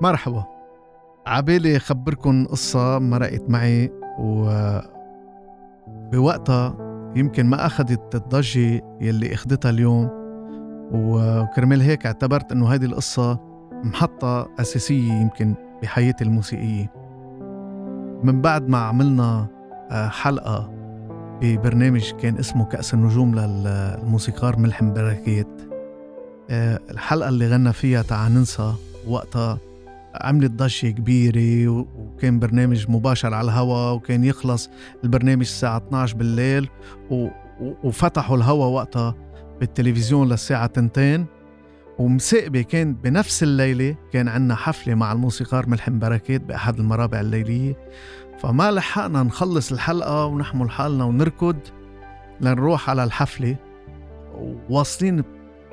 مرحبا. عبالي خبركن قصة مرقت معي و بوقتها يمكن ما أخذت الضجة يلي أخدتها اليوم. وكرمال هيك اعتبرت إنه هذه القصة محطة أساسية يمكن بحياتي الموسيقية. من بعد ما عملنا آه، حلقة ببرنامج كان اسمه كأس النجوم للموسيقار ملحم بركات الحلقة اللي غنى فيها تعا ننسى وقتها. عملت ضجة كبيرة وكان برنامج مباشر على الهواء وكان يخلص البرنامج الساعة 12 بالليل. وفتحوا الهواء وقتها بالتلفزيون للساعة تنتين. ومساقبة كان بنفس الليلة كان عنا حفلة مع الموسيقار ملحم بركات بأحد المرابع الليلية. فما لحقنا نخلص الحلقة ونحمل حالنا ونركض لنروح على الحفلة. واصلين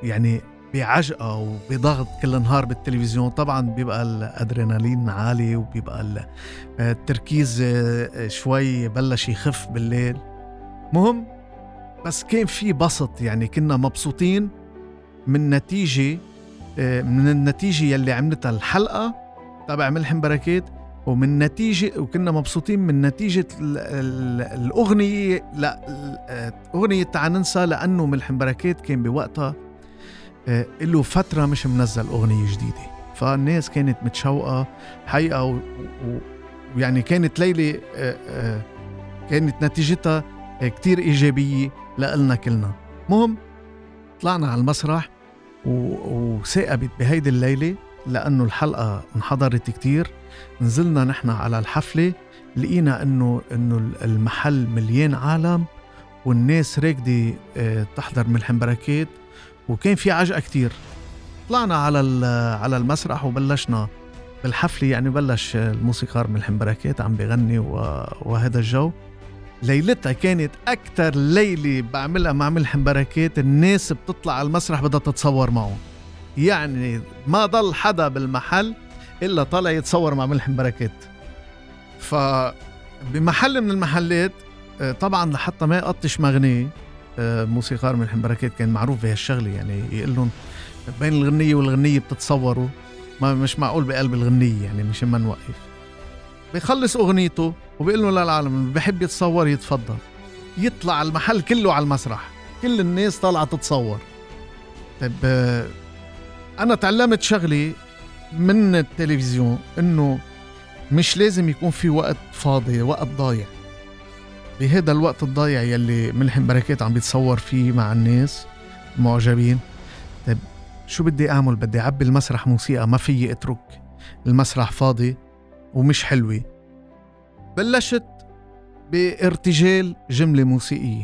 يعني بعجقة وبضغط كل نهار بالتلفزيون. طبعا بيبقى الأدرينالين عالي وبيبقى التركيز آه، شوي بلش يخف بالليل. مهم بس كان في بسط يعني كنا مبسوطين من نتيجة آه، من النتيجة يلي عملتها الحلقة تبع ملحم بركات ومن نتيجة وكنا مبسوطين من نتيجة الأغنية لا آه، أغنية تعال ننسى لأنه ملحم بركات كان بوقتها له فترة مش منزل أغنية جديدة. فالناس كانت متشوقة حقيقة ويعني كانت ليلة آه، آه، كانت نتيجتها كتير إيجابية لإلنا كلنا. مهم طلعنا على المسرح وثاقبت بهيدي الليلة لأنه الحلقة انحضرت كتير. نزلنا نحن على الحفلة لقينا إنه إنه المحل مليان عالم والناس راكدة تحضر ملحم بركات وكان في عجقة كتير. طلعنا على على المسرح وبلشنا بالحفلة يعني بلش الموسيقار ملحم بركات عم بغني وهذا الجو. ليلتها كانت أكتر ليلة بعملها مع ملحم بركات الناس بتطلع على المسرح بدها تتصور معه يعني ما ضل حدا بالمحل إلا طالع يتصور مع ملحم بركات ف بمحل من المحلات آه، طبعا لحتى ما يقطش مغنيه موسيقار من الحنبركات كان معروف بهالشغله يعني يقول لهم بين الغنية والغنية بتتصوروا. ما مش معقول بقلب الغنية يعني مش ما نوقف. بيخلص أغنيته وبيقول له للعالم اللي بحب يتصور يتفضل. يطلع المحل كله على المسرح. كل الناس طالعة تتصور. طيب آه، أنا تعلمت شغلة من التلفزيون إنه مش لازم يكون في وقت فاضي وقت ضايع. بهذا الوقت الضايع يلي ملحم بركات عم بيتصور فيه مع الناس معجبين. طيب شو بدي أعمل؟ بدي أعبي المسرح موسيقى ما فيي أترك. المسرح فاضي ومش حلوة. بلشت بارتجال جملة موسيقية.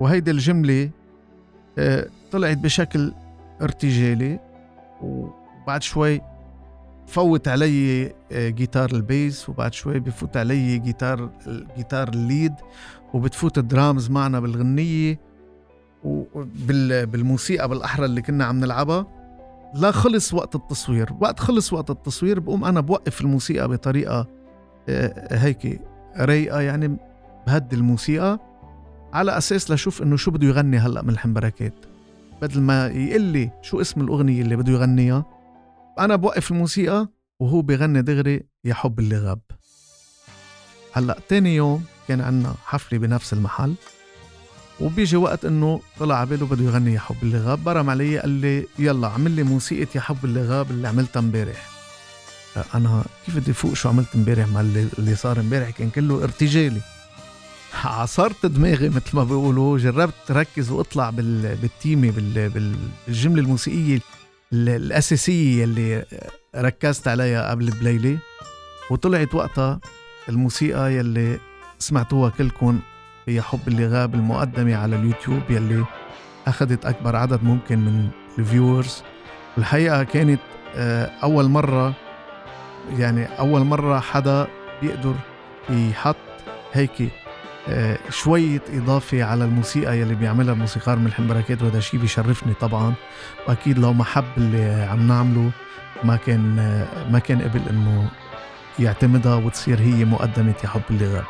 وهيدي الجملة آه، طلعت بشكل ارتجالي. وبعد شوي فوت علي آه، جيتار ال bass وبعد شوي بفوت علي جيتار الجيتار ال lead وبتفوت الدرامز معنا بالغنية وبالموسيقى بالأحرى اللي كنا عم نلعبها. لا خلص وقت التصوير. وقت خلص وقت التصوير بقوم أنا بوقف الموسيقى بطريقة آه، هيك رايقة يعني بهدي الموسيقى على أساس لشوف إنه شو بده يغني هلأ من الحنبركات. بدل ما يقول لي شو اسم الأغنية اللي بده يغنيها أنا بوقف الموسيقى وهو بغني دغري يا حب اللي غاب. هلأ تاني يوم كان عنا حفلة بنفس المحل وبيجي وقت إنه طلع على باله بده يغني يا حب اللي غاب. برم علي قال لي يلا عمل لي موسيقى يا حب اللي غاب اللي عملتها امبارح. أنا كيف بدي فوق شو عملت امبارح؟ مع اللي, اللي صار امبارح كان كله ارتجالي. عصرت دماغي مثل ما بيقولوا جربت ركز واطلع بالتيمة بالجملة الموسيقية الأساسية اللي ركزت عليها قبل بليلة وطلعت وقتها الموسيقى يلي سمعتوها كلكم هي حب اللي غاب المقدمة على اليوتيوب يلي أخذت أكبر عدد ممكن من الفيورز والحقيقة كانت آه، أول مرة يعني أول مرة حدا بيقدر يحط هيك شوية إضافة على الموسيقى يلي بيعملها الموسيقار من الحنبركات وهذا الشيء بيشرفني طبعا. وأكيد لو ما حب اللي عم نعمله ما كان آه، ما كان قبل إنه يعتمدها وتصير هي مقدمة يا حب اللي غاب.